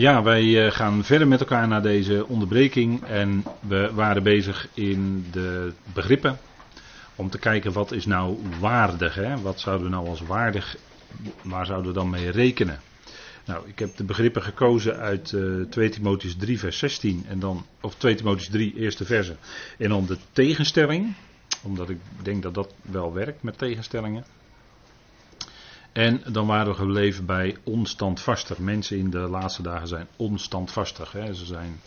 Ja, wij eh, gaan verder met elkaar naar deze onderbreking en we waren bezig in de begrippen om te kijken wat is nou waardig, hè? wat zouden we nou als waardig, waar zouden we dan mee rekenen. Nou, ik heb de begrippen gekozen uit uh, 2 Timotheus 3 vers 16 en dan, of 2 Timotheus 3 eerste verse en dan de tegenstelling, omdat ik denk dat dat wel werkt met tegenstellingen. En dan waren we gebleven bij onstandvastig. Mensen in de laatste dagen zijn onstandvastig. Hè. Ze zijn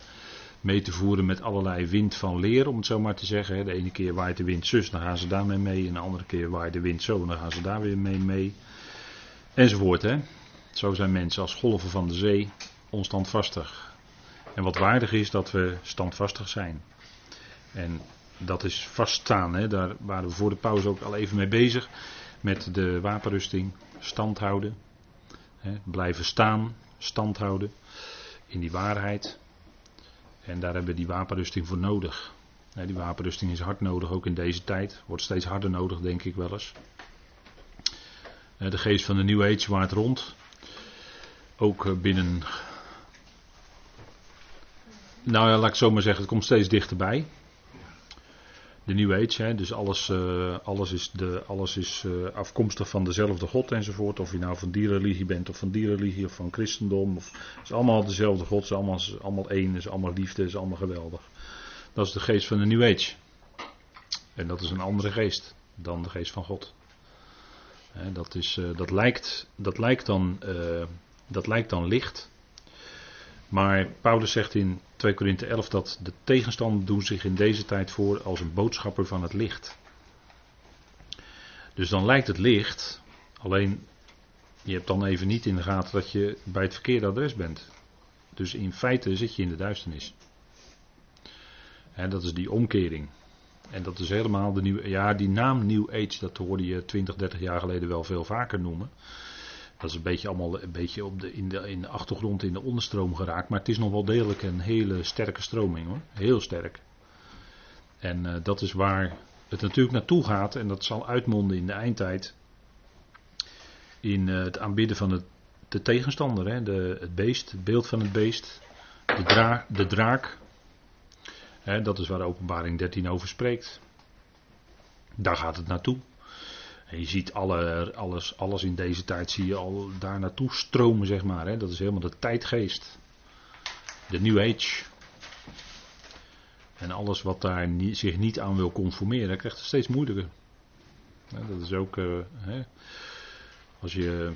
mee te voeren met allerlei wind van leer, om het zo maar te zeggen. De ene keer waait de wind zus, dan gaan ze daarmee mee. En de andere keer waait de wind zo, dan gaan ze daar weer mee mee. Enzovoort. Hè. Zo zijn mensen als golven van de zee onstandvastig. En wat waardig is dat we standvastig zijn. En dat is vaststaan. Hè. Daar waren we voor de pauze ook al even mee bezig. Met de wapenrusting stand houden. Hè, blijven staan, stand houden in die waarheid. En daar hebben we die wapenrusting voor nodig. Die wapenrusting is hard nodig, ook in deze tijd. Wordt steeds harder nodig, denk ik wel eens. De geest van de New Age waart rond. Ook eh, binnen. Nou ja, laat ik zo maar zeggen, het komt steeds dichterbij de New Age. Dus alles, uh, alles is, de, alles is uh, afkomstig van dezelfde God enzovoort. Of je nou van die religie bent of van die religie of van christendom. Het is allemaal dezelfde God. Het is allemaal, allemaal één. Het is allemaal liefde. Het is allemaal geweldig. Dat is de geest van de New Age. En dat is een andere geest dan de geest van God. Hè, dat, is, uh, dat, lijkt, dat, lijkt dan, dat lijkt dan licht. Maar Paulus zegt in 2 Korinthe 11 dat de tegenstanders doen zich in deze tijd voor als een boodschapper van het licht. Dus dan lijkt het licht, alleen je hebt dan even niet in de gaten dat je bij het verkeerde adres bent. Dus in feite zit je in de duisternis. En dat is die omkering. En dat is helemaal de nieuwe. Ja, die naam New Age, dat hoorde je 20, 30 jaar geleden wel veel vaker noemen. Dat is een beetje allemaal een beetje op de, in, de, in de achtergrond, in de onderstroom geraakt. Maar het is nog wel degelijk een hele sterke stroming hoor. Heel sterk. En uh, dat is waar het natuurlijk naartoe gaat. En dat zal uitmonden in de eindtijd. In uh, het aanbidden van de tegenstander. Hè? De, het beest, het beeld van het beest. De, dra de draak. Hè, dat is waar de openbaring 13 over spreekt. Daar gaat het naartoe. En je ziet alle, alles, alles in deze tijd zie je al daar naartoe stromen, zeg maar. Hè? Dat is helemaal de tijdgeest. De New Age. En alles wat daar zich niet aan wil conformeren, krijgt het steeds moeilijker. dat is ook, uh, hè, als je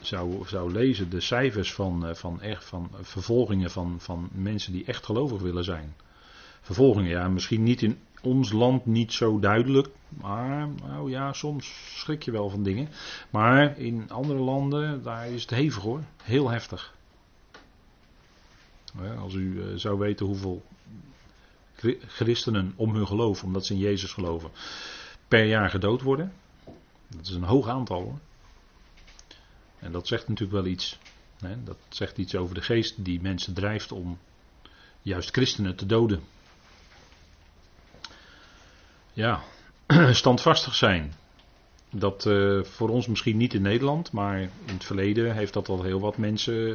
zou, zou lezen de cijfers van, uh, van, echt, van vervolgingen van, van mensen die echt gelovig willen zijn. Vervolgingen, ja, misschien niet in ons land niet zo duidelijk. Maar nou ja, soms schrik je wel van dingen. Maar in andere landen, daar is het hevig hoor. Heel heftig. Als u eh, zou weten hoeveel christenen om hun geloof, omdat ze in Jezus geloven, per jaar gedood worden. Dat is een hoog aantal hoor. En dat zegt natuurlijk wel iets. Dat zegt iets over de geest die mensen drijft om juist christenen te doden. Ja, standvastig zijn. Dat uh, voor ons misschien niet in Nederland, maar in het verleden heeft dat al heel wat mensen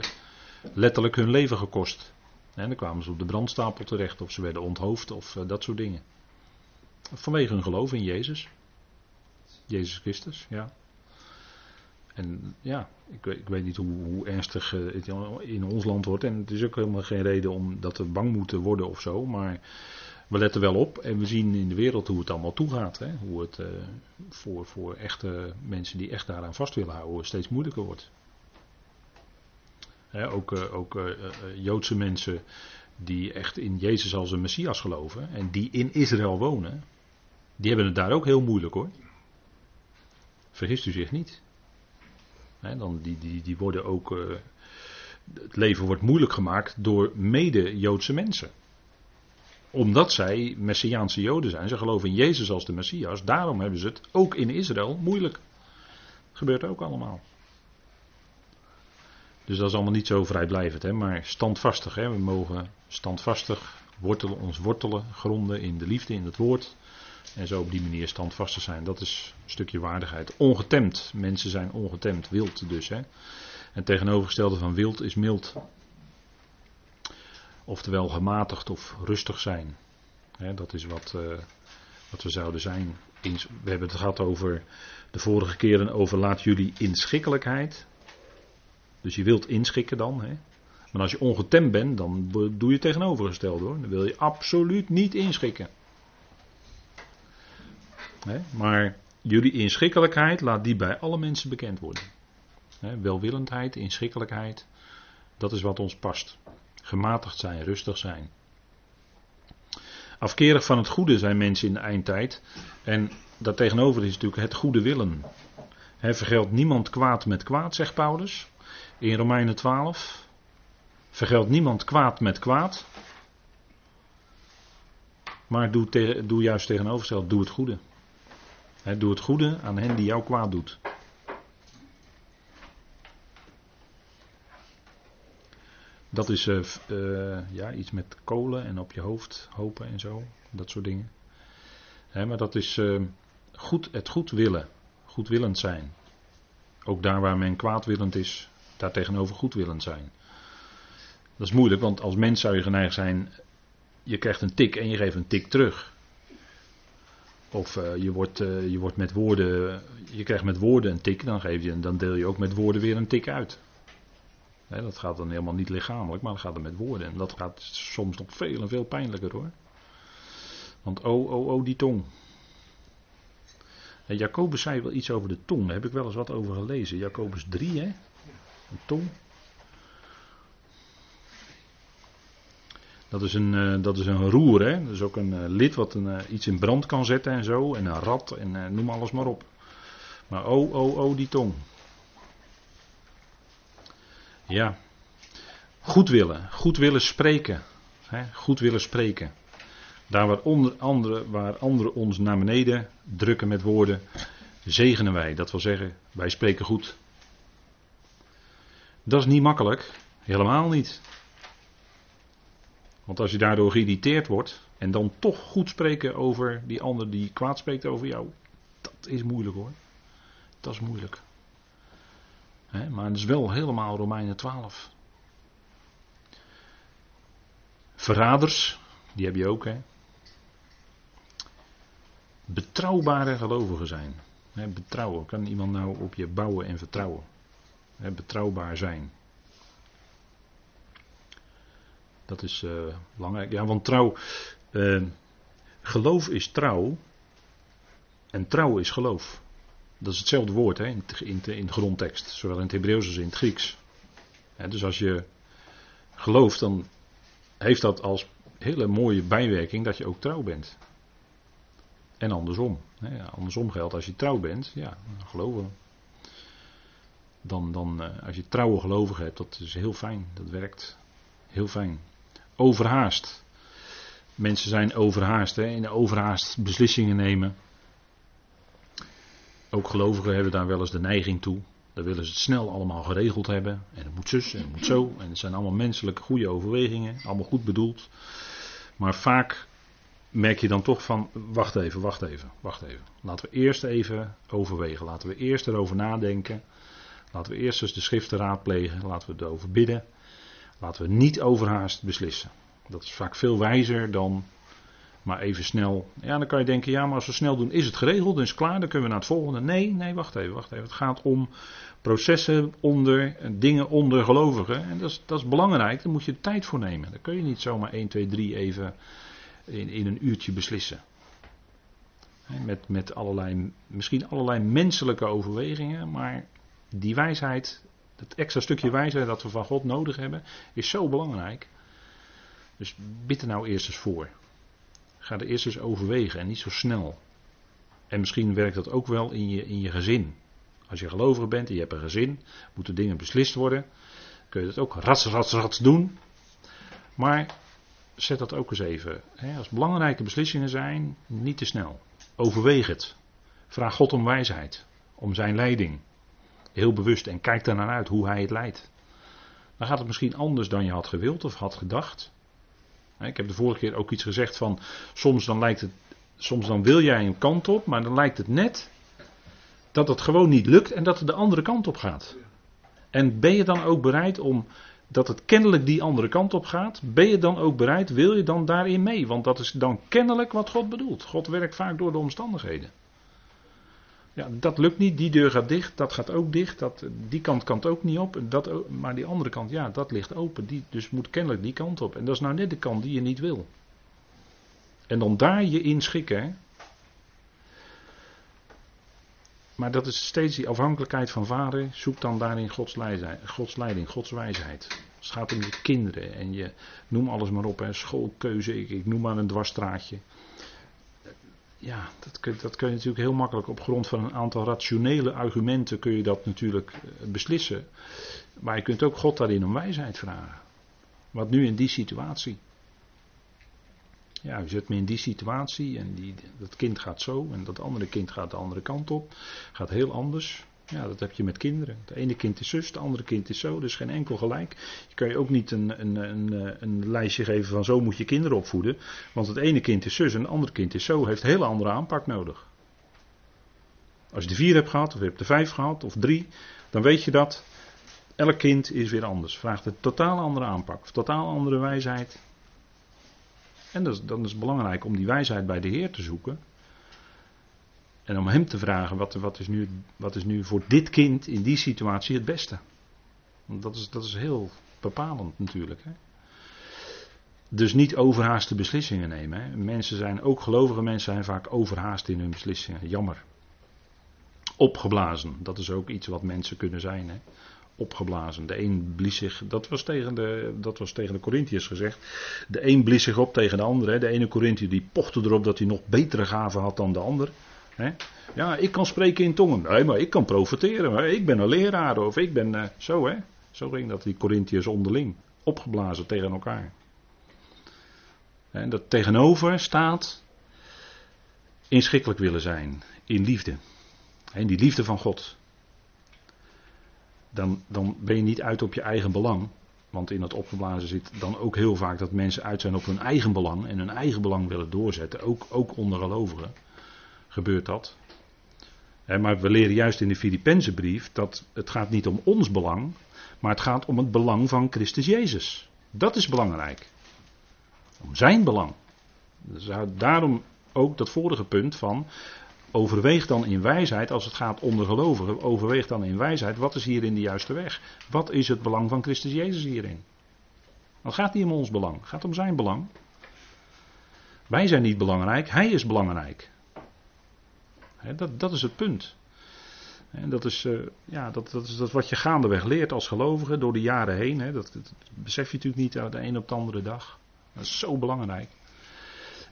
letterlijk hun leven gekost. En dan kwamen ze op de brandstapel terecht, of ze werden onthoofd, of uh, dat soort dingen. Vanwege hun geloof in Jezus. Jezus Christus, ja. En ja, ik, ik weet niet hoe, hoe ernstig uh, het in ons land wordt. En het is ook helemaal geen reden om dat we bang moeten worden of zo. Maar we letten wel op en we zien in de wereld hoe het allemaal toegaat. Hè? Hoe het uh, voor, voor echte mensen die echt daaraan vast willen houden steeds moeilijker wordt. Hè, ook uh, ook uh, Joodse mensen die echt in Jezus als een Messias geloven en die in Israël wonen, die hebben het daar ook heel moeilijk hoor. Vergist u zich niet. Hè, dan die, die, die worden ook. het leven wordt moeilijk gemaakt door mede-Joodse mensen omdat zij Messiaanse Joden zijn. Ze geloven in Jezus als de Messias. Daarom hebben ze het ook in Israël moeilijk. Gebeurt ook allemaal. Dus dat is allemaal niet zo vrijblijvend. Hè? Maar standvastig. Hè? We mogen standvastig wortelen, ons wortelen, gronden in de liefde, in het woord. En zo op die manier standvastig zijn. Dat is een stukje waardigheid. Ongetemd. Mensen zijn ongetemd. Wild dus. Hè? En tegenovergestelde van wild is mild. Oftewel gematigd of rustig zijn. dat is wat, uh, wat we zouden zijn. We hebben het gehad over de vorige keren over laat jullie inschikkelijkheid. Dus je wilt inschikken dan. Maar als je ongetemd bent, dan doe je tegenovergesteld hoor. Dan wil je absoluut niet inschikken. Maar jullie inschikkelijkheid, laat die bij alle mensen bekend worden. Welwillendheid, inschikkelijkheid, dat is wat ons past. Gematigd zijn, rustig zijn. Afkerig van het goede zijn mensen in de eindtijd. En daartegenover is natuurlijk het goede willen. He, vergeldt niemand kwaad met kwaad, zegt Paulus in Romeinen 12. Vergeldt niemand kwaad met kwaad. Maar doe, doe juist tegenovergesteld, doe het goede. doe het goede aan hen die jou kwaad doet. Dat is uh, ja, iets met kolen en op je hoofd hopen en zo. Dat soort dingen. maar dat is uh, goed, het goed willen. Goedwillend zijn. Ook daar waar men kwaadwillend is, daar tegenover goedwillend zijn. Dat is moeilijk, want als mens zou je geneigd zijn, je krijgt een tik en je geeft een tik terug. Of je, wordt, je wordt met woorden, je krijgt met woorden een tik, dan, geef je, dan deel je ook met woorden weer een tik uit. Dat gaat dan helemaal niet lichamelijk, maar dan gaat het met woorden. En dat gaat soms nog veel en veel pijnlijker hoor. Want oh, oh, oh, die tong. En Jacobus zei wel iets over de tong, daar heb ik wel eens wat over gelezen. Jacobus 3, hè? Een tong. Dat is een, uh, dat is een roer, hè? Dat is ook een uh, lid wat een, uh, iets in brand kan zetten en zo. En een rat en noem alles maar op. Maar oh, oh, oh, die tong. Ja. Goed willen. Goed willen spreken. Goed willen spreken. Daar waar, onder andere, waar anderen ons naar beneden drukken met woorden, zegenen wij. Dat wil zeggen, wij spreken goed. Dat is niet makkelijk. Helemaal niet. Want als je daardoor geïrriteerd wordt en dan toch goed spreken over die ander die kwaad spreekt over jou, dat is moeilijk hoor. Dat is moeilijk. Maar het is wel helemaal Romeinen 12. Verraders, die heb je ook hè. Betrouwbare gelovigen zijn. betrouwen, kan iemand nou op je bouwen en vertrouwen? betrouwbaar zijn. Dat is uh, belangrijk. Ja, want trouw. Uh, geloof is trouw. En trouw is geloof. Dat is hetzelfde woord hè, in, in, in de grondtekst. Zowel in het Hebreeuws als in het Grieks. dus als je gelooft, dan heeft dat als hele mooie bijwerking dat je ook trouw bent. En andersom. Andersom geldt als je trouw bent, ja, geloven dan, dan eh, als je trouwe gelovigen hebt, dat is heel fijn. Dat werkt heel fijn. Overhaast. Mensen zijn overhaast, hè, in overhaast beslissingen nemen. Ook gelovigen hebben daar wel eens de neiging toe. Dan willen ze het snel allemaal geregeld hebben. En het moet zus en het moet zo. En het zijn allemaal menselijke goede overwegingen. Allemaal goed bedoeld. Maar vaak merk je dan toch van, wacht even, wacht even, wacht even. Laten we eerst even overwegen. Laten we eerst erover nadenken. Laten we eerst eens de schriften raadplegen. Laten we erover bidden. Laten we niet overhaast beslissen. Dat is vaak veel wijzer dan maar even snel. Ja, dan kan je denken, ja, maar als we snel doen, is het geregeld, dan is het klaar, dan kunnen we naar het volgende. Nee, nee, wacht even, wacht even. Het gaat om processen onder, dingen onder gelovigen. En dat is, dat is belangrijk, daar moet je tijd voor nemen. Dan kun je niet zomaar 1, 2, 3 even in, in een uurtje beslissen. Met, met allerlei, misschien allerlei menselijke overwegingen, maar die wijsheid, het extra stukje wijsheid dat we van God nodig hebben, is zo belangrijk. Dus bid er nou eerst eens voor. Ga er eerst eens overwegen en niet zo snel. En misschien werkt dat ook wel in je, in je gezin. Als je gelovig bent en je hebt een gezin, moeten dingen beslist worden. Kun je dat ook rats, rats, rats doen. Maar zet dat ook eens even. Hè, als belangrijke beslissingen zijn, niet te snel. Overweeg het. Vraag God om wijsheid, om zijn leiding. Heel bewust en kijk naar uit hoe hij het leidt. Dan gaat het misschien anders dan je had gewild of had gedacht. Ik heb de vorige keer ook iets gezegd van soms dan lijkt het, soms dan wil jij een kant op, maar dan lijkt het net dat het gewoon niet lukt en dat het de andere kant op gaat. En ben je dan ook bereid om dat het kennelijk die andere kant op gaat, ben je dan ook bereid, wil je dan daarin mee? Want dat is dan kennelijk wat God bedoelt. God werkt vaak door de omstandigheden. Ja, dat lukt niet, die deur gaat dicht, dat gaat ook dicht, dat, die kant kan ook niet op, dat, maar die andere kant, ja, dat ligt open, die, dus moet kennelijk die kant op. En dat is nou net de kant die je niet wil. En dan daar je in schikken. Maar dat is steeds die afhankelijkheid van vader. Zoek dan daarin Gods leiding, Gods, leiding, Gods wijsheid. Het gaat om je kinderen en je noem alles maar op. Hè, schoolkeuze, ik, ik noem maar een dwarsstraatje ja, dat kun, dat kun je natuurlijk heel makkelijk op grond van een aantal rationele argumenten kun je dat natuurlijk eh, beslissen. Maar je kunt ook God daarin om wijsheid vragen. Wat nu in die situatie? Ja, je zet me in die situatie en die, dat kind gaat zo en dat andere kind gaat de andere kant op. Gaat heel anders. Ja, dat heb je met kinderen. Het ene kind is zus, het andere kind is zo. Dus geen enkel gelijk. Je kan je ook niet een, een, een, een lijstje geven van zo moet je kinderen opvoeden. Want het ene kind is zus en het andere kind is zo. Heeft een hele andere aanpak nodig. Als je de vier hebt gehad, of je hebt de vijf gehad, of drie. Dan weet je dat elk kind is weer anders. Vraagt een totaal andere aanpak. Of totaal andere wijsheid. En dat is, dan is het belangrijk om die wijsheid bij de Heer te zoeken. En om hem te vragen, wat, wat, is nu, wat is nu voor dit kind in die situatie het beste? Want dat is, dat is heel bepalend natuurlijk. Hè? Dus niet overhaaste beslissingen nemen. Hè? Mensen zijn, ook gelovige mensen zijn vaak overhaast in hun beslissingen. Jammer. Opgeblazen, dat is ook iets wat mensen kunnen zijn. Hè? Opgeblazen. De een blies zich, dat was tegen de, dat was tegen de Corinthiërs gezegd. De een blies zich op tegen de ander. De ene Corinthiër die pochte erop dat hij nog betere gaven had dan de ander. Ja, ik kan spreken in tongen. Nee, maar ik kan profiteren. Ik ben een leraar of ik ben uh, zo, hè. Zo ging dat die Corinthiërs onderling. Opgeblazen tegen elkaar. En dat tegenover staat inschikkelijk willen zijn. In liefde. En die liefde van God. Dan, dan ben je niet uit op je eigen belang. Want in dat opgeblazen zit dan ook heel vaak dat mensen uit zijn op hun eigen belang. En hun eigen belang willen doorzetten. Ook, ook onder gelovigen gebeurt dat. Maar we leren juist in de Filipense brief dat het gaat niet om ons belang, maar het gaat om het belang van Christus Jezus. Dat is belangrijk. Om zijn belang. Dus daarom ook dat vorige punt van overweeg dan in wijsheid, als het gaat om de gelovigen, overweeg dan in wijsheid, wat is hier in de juiste weg? Wat is het belang van Christus Jezus hierin? Het gaat niet om ons belang, het gaat om zijn belang. Wij zijn niet belangrijk, hij is belangrijk dat, dat is het punt. En dat is, uh, ja, dat, dat is dat wat je gaandeweg leert als gelovige door de jaren heen. Dat, dat, besef je natuurlijk niet de een op de andere dag. Dat is zo belangrijk.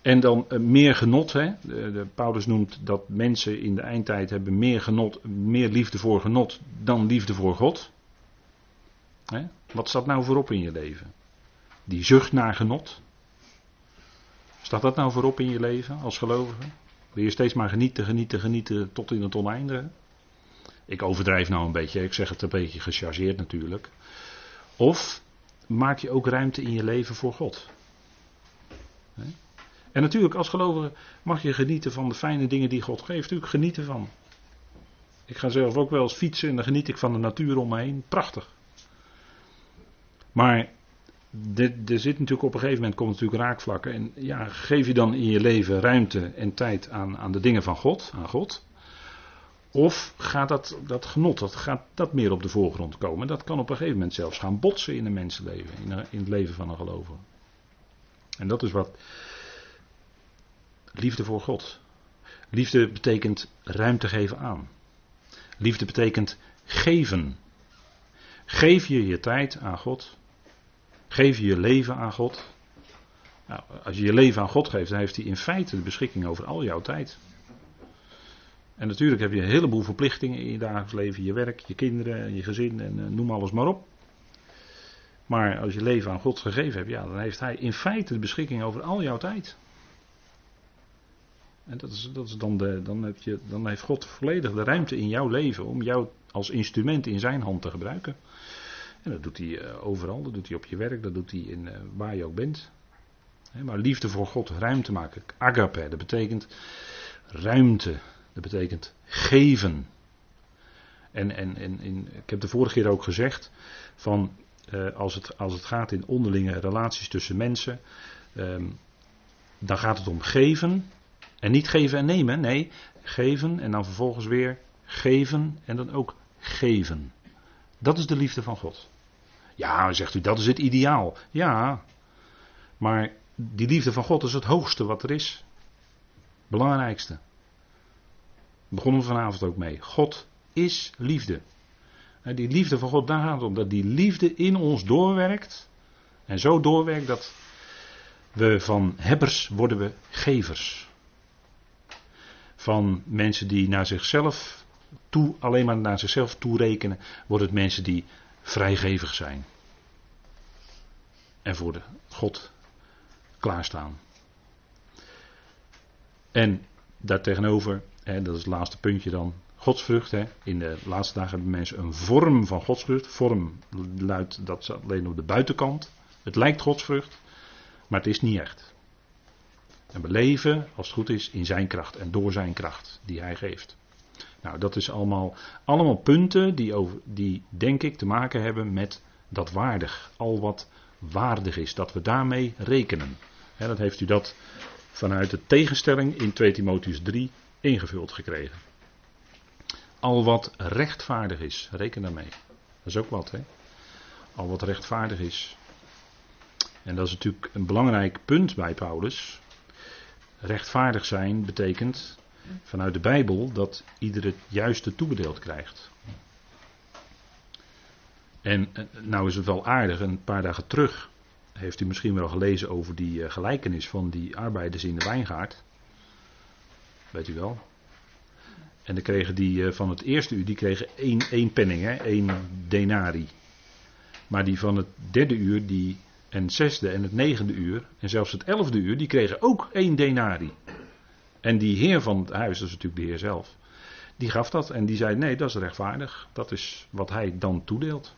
En dan uh, meer genot. Hè. De, Paulus noemt dat mensen in de eindtijd hebben meer genot, meer liefde voor genot dan liefde voor God. Hè. Wat staat nou voorop in je leven? Die zucht naar genot. Staat dat nou voorop in je leven als gelovige? Wil je steeds maar genieten, genieten, genieten tot in het oneindige? Ik overdrijf nou een beetje, ik zeg het een beetje gechargeerd natuurlijk. Of maak je ook ruimte in je leven voor God? En natuurlijk, als gelovige mag je genieten van de fijne dingen die God geeft. Natuurlijk genieten van. Ik ga zelf ook wel eens fietsen en dan geniet ik van de natuur om me heen. Prachtig. Maar er zit natuurlijk op een gegeven moment komt natuurlijk raakvlakken. En ja, geef je dan in je leven ruimte en tijd aan, aan de dingen van God, aan God. Of gaat dat, dat genot, dat gaat dat meer op de voorgrond komen? Dat kan op een gegeven moment zelfs gaan botsen in een mensenleven, in, in het leven van een gelovige. En dat is wat liefde voor God. Liefde betekent ruimte geven aan. Liefde betekent geven. Geef je je tijd aan God, Geef je je leven aan God. Nou, als je je leven aan God geeft, dan heeft hij in feite de beschikking over al jouw tijd. En natuurlijk heb je een heleboel verplichtingen in je dagelijks leven. Je werk, je kinderen, je gezin en uh, noem alles maar op. Maar als je leven aan God gegeven hebt, ja, dan heeft hij in feite de beschikking over al jouw tijd. En dat is, dat is dan, de, dan, heb je, dan heeft God volledig de ruimte in jouw leven om jou als instrument in zijn hand te gebruiken. En dat doet hij eh, overal, dat doet hij op je werk, dat doet hij in, uh, waar je ook bent. Maar liefde voor God, ruimte maken. Agape, dat betekent ruimte. Dat betekent geven. En, en, en ik heb de vorige keer ook gezegd van eh, als, het, als het gaat in onderlinge relaties tussen mensen, ehm, dan gaat het om geven. En niet geven en nemen, nee, geven en dan vervolgens weer geven en dan ook geven. Dat is de liefde van God. Ja, zegt u, dat is het ideaal. Ja, maar die liefde van God is het hoogste wat er is. Belangrijkste. Begonnen we vanavond ook mee. God is liefde. Die liefde van God, daar gaat het om. Dat die liefde in ons doorwerkt. En zo doorwerkt dat we van hebbers worden we gevers. Van mensen die naar zichzelf alleen maar naar zichzelf toerekenen, worden het mensen die vrijgevig zijn. En voor de God klaarstaan. En daartegenover, hè, dat is het laatste puntje dan, godsvrucht. Hè. In de laatste dagen hebben mensen een vorm van godsvrucht. Vorm luidt dat alleen op de buitenkant. Het lijkt godsvrucht, maar het is niet echt. En we leven, als het goed is, in zijn kracht en door zijn kracht die hij geeft. Nou, dat is allemaal, allemaal punten die, over, die, denk ik, te maken hebben met dat waardig. Al wat waardig is, dat we daarmee rekenen. He, dat heeft u dat vanuit de tegenstelling in 2 Timotheus 3 ingevuld gekregen. Al wat rechtvaardig is, reken daarmee. Dat is ook wat, hè? Al wat rechtvaardig is. En dat is natuurlijk een belangrijk punt bij Paulus. Rechtvaardig zijn betekent vanuit de Bijbel dat ieder het juiste toebedeeld krijgt. En eh, nou is het wel aardig, een paar dagen terug heeft u misschien wel gelezen over die eh, gelijkenis van die arbeiders in de wijngaard. Weet u wel? En dan kregen die eh, van het eerste uur, die kregen één, één penning, hè, één denari. Maar die van het derde uur, die, en het zesde en het negende uur, en zelfs het elfde uur, die kregen ook één denari. En die heer van het huis, dat is natuurlijk de heer zelf, die gaf dat en die zei: nee, dat is rechtvaardig. Dat is wat hij dan toedeelt.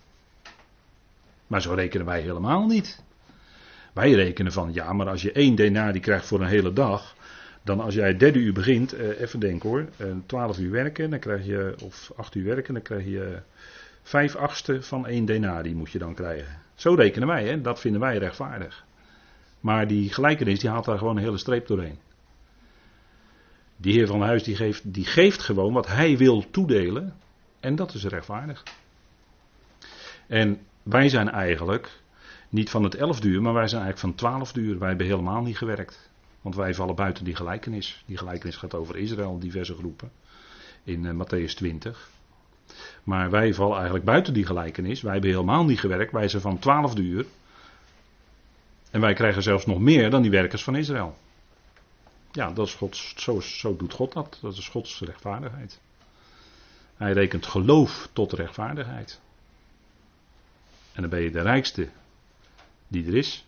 Maar zo rekenen wij helemaal niet. Wij rekenen van ja, maar als je één denari krijgt voor een hele dag, dan als jij derde uur begint, eh, even denken hoor, eh, twaalf uur werken, dan krijg je, of acht uur werken, dan krijg je vijf achtste van één denari moet je dan krijgen. Zo rekenen wij, hè? dat vinden wij rechtvaardig. Maar die gelijkenis, die haalt daar gewoon een hele streep doorheen. Die heer van huis, die geeft, die geeft gewoon wat hij wil toedelen. En dat is rechtvaardig. En wij zijn eigenlijk niet van het elfde uur, maar wij zijn eigenlijk van twaalf uur. Wij hebben helemaal niet gewerkt. Want wij vallen buiten die gelijkenis. Die gelijkenis gaat over Israël, diverse groepen. In uh, Matthäus 20. Maar wij vallen eigenlijk buiten die gelijkenis. Wij hebben helemaal niet gewerkt. Wij zijn van twaalf uur. En wij krijgen zelfs nog meer dan die werkers van Israël. Ja, dat is Gods, zo, zo doet God dat. Dat is Gods rechtvaardigheid. Hij rekent geloof tot rechtvaardigheid. En dan ben je de rijkste die er is.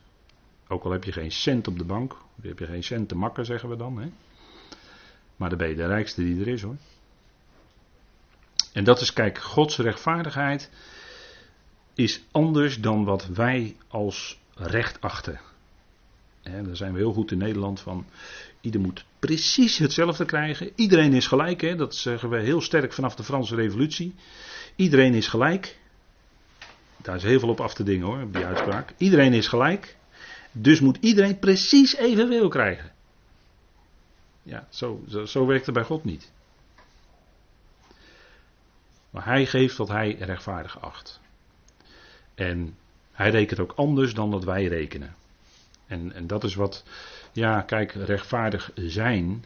Ook al heb je geen cent op de bank. Dan heb je geen cent te makken, zeggen we dan. Hè? Maar dan ben je de rijkste die er is hoor. En dat is, kijk, Gods rechtvaardigheid is anders dan wat wij als recht achten. En daar zijn we heel goed in Nederland van. Ieder moet precies hetzelfde krijgen. Iedereen is gelijk. Hè? Dat zeggen we heel sterk vanaf de Franse Revolutie. Iedereen is gelijk. Daar is heel veel op af te dingen hoor, die uitspraak. Iedereen is gelijk. Dus moet iedereen precies evenveel krijgen. Ja, zo, zo, zo werkt het bij God niet. Maar hij geeft wat hij rechtvaardig acht. En hij rekent ook anders dan dat wij rekenen. En, en dat is wat, ja, kijk, rechtvaardig zijn.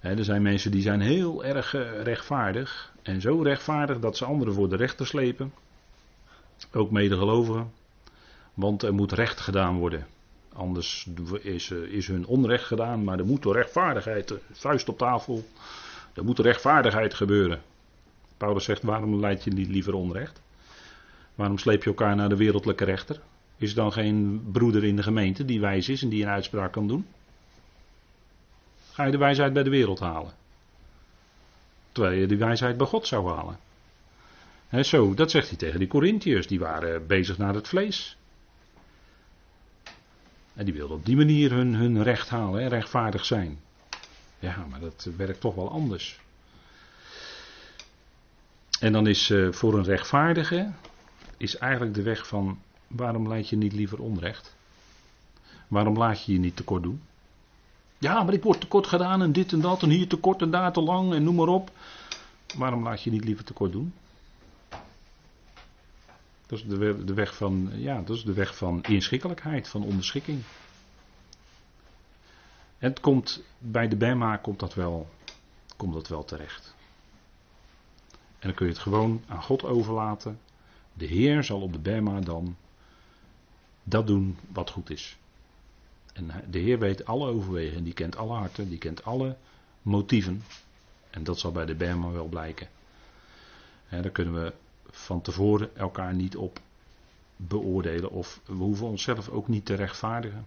er zijn mensen die zijn heel erg eh, rechtvaardig. En zo rechtvaardig dat ze anderen voor de rechter slepen. Ook medegelovigen. Want er moet recht gedaan worden. Anders is, eh, is hun onrecht gedaan, maar er moet door rechtvaardigheid, eh, vuist op tafel, er moet rechtvaardigheid gebeuren. Paulus zegt, waarom leid je niet liever onrecht? Waarom sleep je elkaar naar de wereldlijke rechter? Is er dan geen broeder in de gemeente die wijs is en die een uitspraak kan doen? Ga je de wijsheid bij de wereld halen? Terwijl je de wijsheid bij God zou halen. He, zo, dat zegt hij tegen die Corinthiërs, die waren bezig naar het vlees. En die wilden op die manier hun, hun recht halen, rechtvaardig zijn. Ja, maar dat werkt toch wel anders. En dan is uh, voor een rechtvaardige, is eigenlijk de weg van waarom leid je niet liever onrecht? Waarom laat je je niet tekort doen? Ja, maar ik word tekort gedaan en dit en dat en hier tekort en daar te lang en noem maar op. Waarom laat je niet liever tekort doen? Dat is de, de weg van, ja, dat is de weg van inschikkelijkheid, van onderschikking. Het komt, bij de Bema komt dat, wel, komt dat wel terecht. En dan kun je het gewoon aan God overlaten. De Heer zal op de Bema dan dat doen wat goed is. En de Heer weet alle overwegen, die kent alle harten, die kent alle motieven. En dat zal bij de Bema wel blijken. En daar kunnen we van tevoren elkaar niet op beoordelen of we hoeven onszelf ook niet te rechtvaardigen.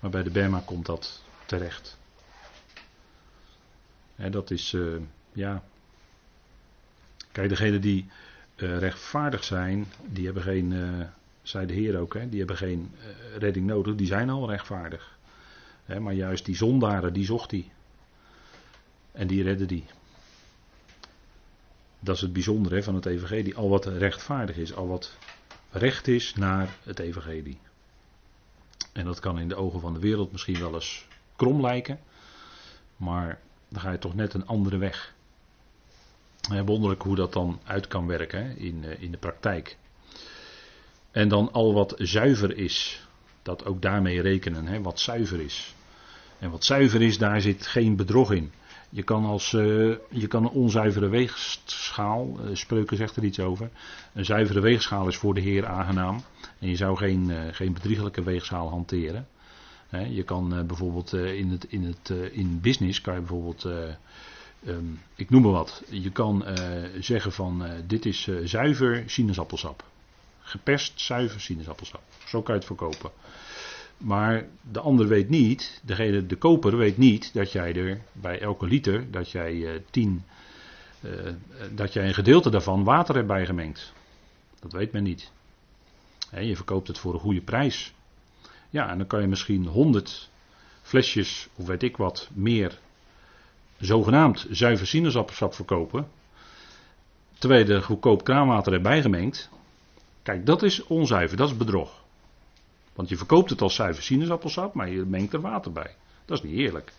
Maar bij de Bema komt dat terecht. En dat is, uh, ja. Kijk, degenen die uh, rechtvaardig zijn, die hebben geen, uh, zei de Heer ook, hè, die hebben geen redding nodig, die zijn al rechtvaardig. Hè, maar juist die zondaren, die zocht hij. En die redde die. Dat is het bijzondere van het evangelie. Al wat rechtvaardig is, al wat recht is naar het evangelie. En dat kan in de ogen van de wereld misschien wel eens krom lijken. Maar dan ga je toch net een andere weg. Wonderlijk hoe dat dan uit kan werken hè, in, eh, in de praktijk. En dan al wat zuiver is. Dat ook daarmee rekenen, hè, wat zuiver is. En wat zuiver is, daar zit geen bedrog in. Je kan, als, uh, je kan een onzuivere weegschaal, uh, Spreuken zegt er iets over. Een zuivere weegschaal is voor de Heer aangenaam. En je zou geen, uh, geen bedriegelijke weegschaal hanteren. je kan bijvoorbeeld in, het, in, het, in business, kan je bijvoorbeeld, um, ik noem maar wat. Je kan zeggen van dit is zuiver sinaasappelsap. Geperst zuiver sinaasappelsap. Zo kan je het verkopen. Maar de ander weet niet, degene, de koper weet niet dat jij er bij elke liter, dat jij uh, tien, uh, dat jij een gedeelte daarvan water hebt bijgemengd. Dat weet men niet. Je verkoopt het voor een goede prijs. Ja, en dan kan je misschien honderd flesjes, of weet ik wat, meer zogenaamd zuiver sinaasappelsap verkopen. Terwijl je er goedkoop kraanwater hebt bijgemengd. Kijk, dat is onzuiver, dat is bedrog. Want je verkoopt het als zuiver sinaasappelsap, maar je mengt er water bij. Dat is niet eerlijk.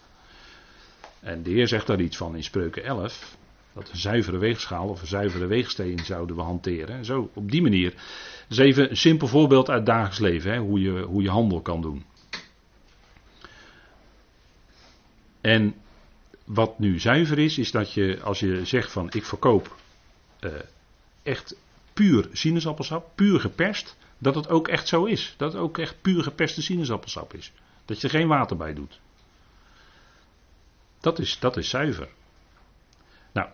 En de Heer zegt daar iets van in Spreuken 11. Dat een zuivere weegschaal of een zuivere weegsteen zouden we hanteren. Zo, op die manier. Dat is even een simpel voorbeeld uit dagelijks leven, hè, hoe, je, hoe je handel kan doen. En wat nu zuiver is, is dat je als je zegt van ik verkoop uh, echt puur sinaasappelsap, puur geperst, dat het ook echt zo is. Dat het ook echt puur geperste sinaasappelsap is. Dat je er geen water bij doet. Dat is, dat is zuiver. Nou,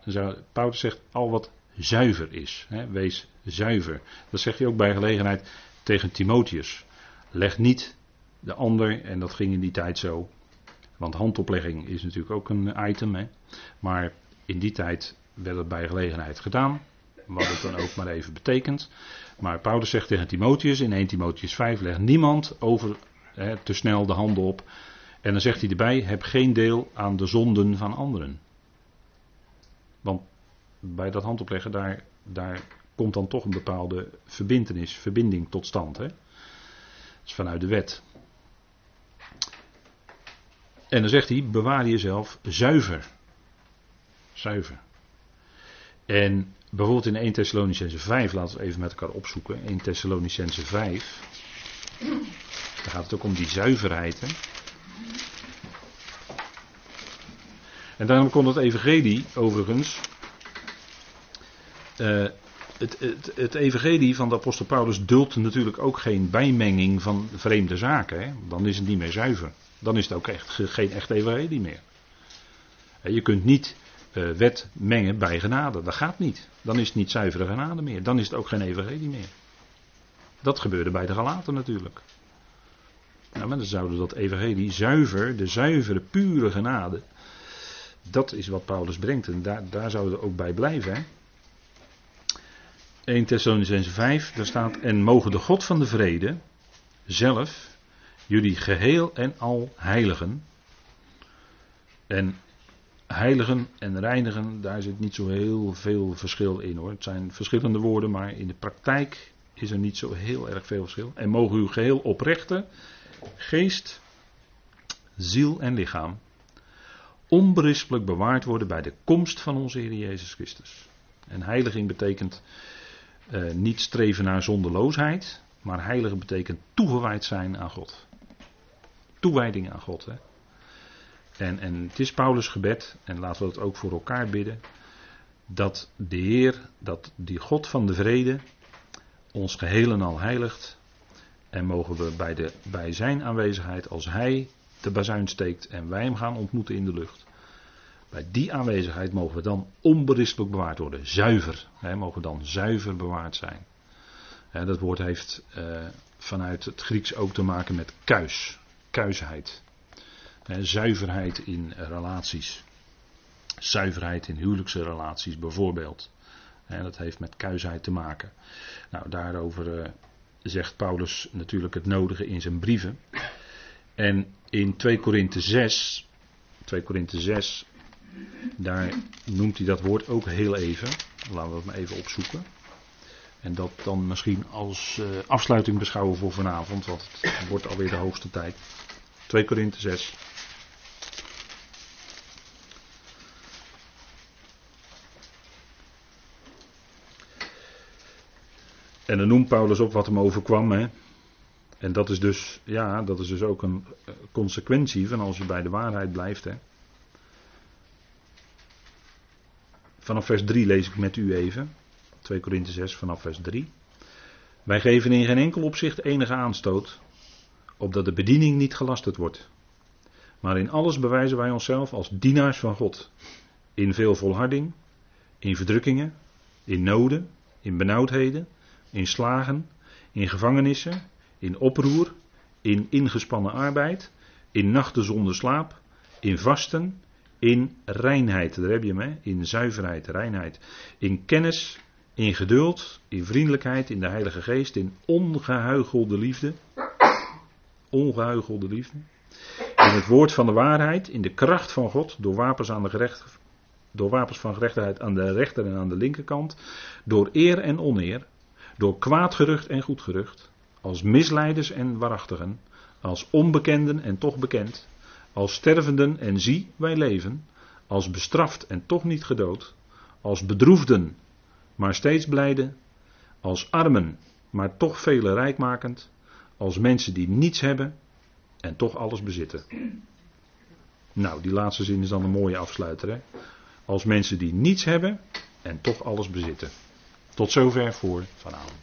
Paulus zegt al wat zuiver is. Hè, wees zuiver. Dat zegt hij ook bij gelegenheid tegen Timotheus. Leg niet de ander, en dat ging in die tijd zo. Want handoplegging is natuurlijk ook een item. Hè, maar in die tijd werd het bij gelegenheid gedaan. Wat het dan ook maar even betekent. Maar Paulus zegt tegen Timotheus in 1 Timotheus 5: leg niemand over hè, te snel de handen op. En dan zegt hij erbij: heb geen deel aan de zonden van anderen. Want bij dat handopleggen, daar, daar komt dan toch een bepaalde verbindenis, verbinding tot stand. Hè? Dat is vanuit de wet. En dan zegt hij: bewaar jezelf zuiver. Zuiver. En bijvoorbeeld in 1 Thessalonicense 5, laten we even met elkaar opzoeken. 1 Thessalonicense 5. Daar gaat het ook om die zuiverheid. Hè? En daarom kon het evangelie overigens. Uh, het, het, het, evangelie van de apostel Paulus duldt natuurlijk ook geen bijmenging van vreemde zaken. Hè? Dan is het niet meer zuiver. Dan is het ook echt, geen echt evangelie meer. Je kunt niet uh, wet mengen bij genade. Dat gaat niet. Dan is het niet zuivere genade meer. Dan is het ook geen evangelie meer. Dat gebeurde bij de Galaten natuurlijk. Nou, maar dan zouden dat evangelie zuiver, de zuivere, pure genade. Dat is wat Paulus brengt. En daar, daar zouden we ook bij blijven. Hè? 1 Thessalonicense 5, daar staat: En mogen de God van de vrede zelf jullie geheel en al heiligen. En heiligen en reinigen, daar zit niet zo heel veel verschil in hoor. Het zijn verschillende woorden, maar in de praktijk is er niet zo heel erg veel verschil. En mogen uw geheel oprechte geest, ziel en lichaam onberispelijk bewaard worden bij de komst van onze Heer Jezus Christus. En heiliging betekent uh, niet streven naar zonderloosheid, maar heiligen betekent toegewijd zijn aan God. Toewijding aan God. Hè? En, en het is Paulus' gebed, en laten we het ook voor elkaar bidden, dat de Heer, dat die God van de vrede, ons geheel en al heiligt. En mogen we bij, de, bij zijn aanwezigheid, als hij de bazuin steekt en wij hem gaan ontmoeten in de lucht. Bij die aanwezigheid mogen we dan onberispelijk bewaard worden. Zuiver. Hè, mogen dan zuiver bewaard zijn. Hè, dat woord heeft uh, vanuit het Grieks ook te maken met kuis. Kuisheid. Zuiverheid in relaties. Zuiverheid in huwelijkse relaties bijvoorbeeld. Dat heeft met kuisheid te maken. Nou, daarover uh, zegt Paulus natuurlijk het nodige in zijn brieven. En in 2 Korinthe 6, 2 Korinthe 6, daar noemt hij dat woord ook heel even. Laten we het maar even opzoeken. En dat dan misschien als uh, afsluiting beschouwen voor vanavond, want het wordt alweer de hoogste tijd. 2 Korinthe 6. En dan noemt Paulus op wat hem overkwam. Hè. En dat is dus, ja, dat is dus ook een eh, consequentie van als je bij de waarheid blijft. Hè. Vanaf vers 3 lees ik met u even. 2 Korinthe 6 vanaf vers 3. Wij geven in geen enkel opzicht enige aanstoot, opdat de bediening niet gelasterd wordt. Maar in alles bewijzen wij onszelf als dienaars van God. In veel volharding, in verdrukkingen, in noden, in benauwdheden, in slagen, in gevangenissen, in oproer, in ingespannen arbeid, in nachten zonder slaap, in vasten, in reinheid, daar heb je hem, hè? in zuiverheid, reinheid, in kennis, in geduld, in vriendelijkheid, in de Heilige Geest, in ongehuigelde liefde, ongehuigelde liefde, in het woord van de waarheid, in de kracht van God, door wapens, aan de gerecht, door wapens van gerechtigheid aan de rechter en aan de linkerkant, door eer en oneer, door kwaad gerucht en goed gerucht, als misleiders en waarachtigen, als onbekenden en toch bekend, als stervenden en zie wij leven, als bestraft en toch niet gedood, als bedroefden, maar steeds blijde, als armen, maar toch vele rijkmakend, als mensen die niets hebben en toch alles bezitten. Nou, die laatste zin is dan een mooie afsluiter. Hè? Als mensen die niets hebben en toch alles bezitten. Tot zover voor vanavond.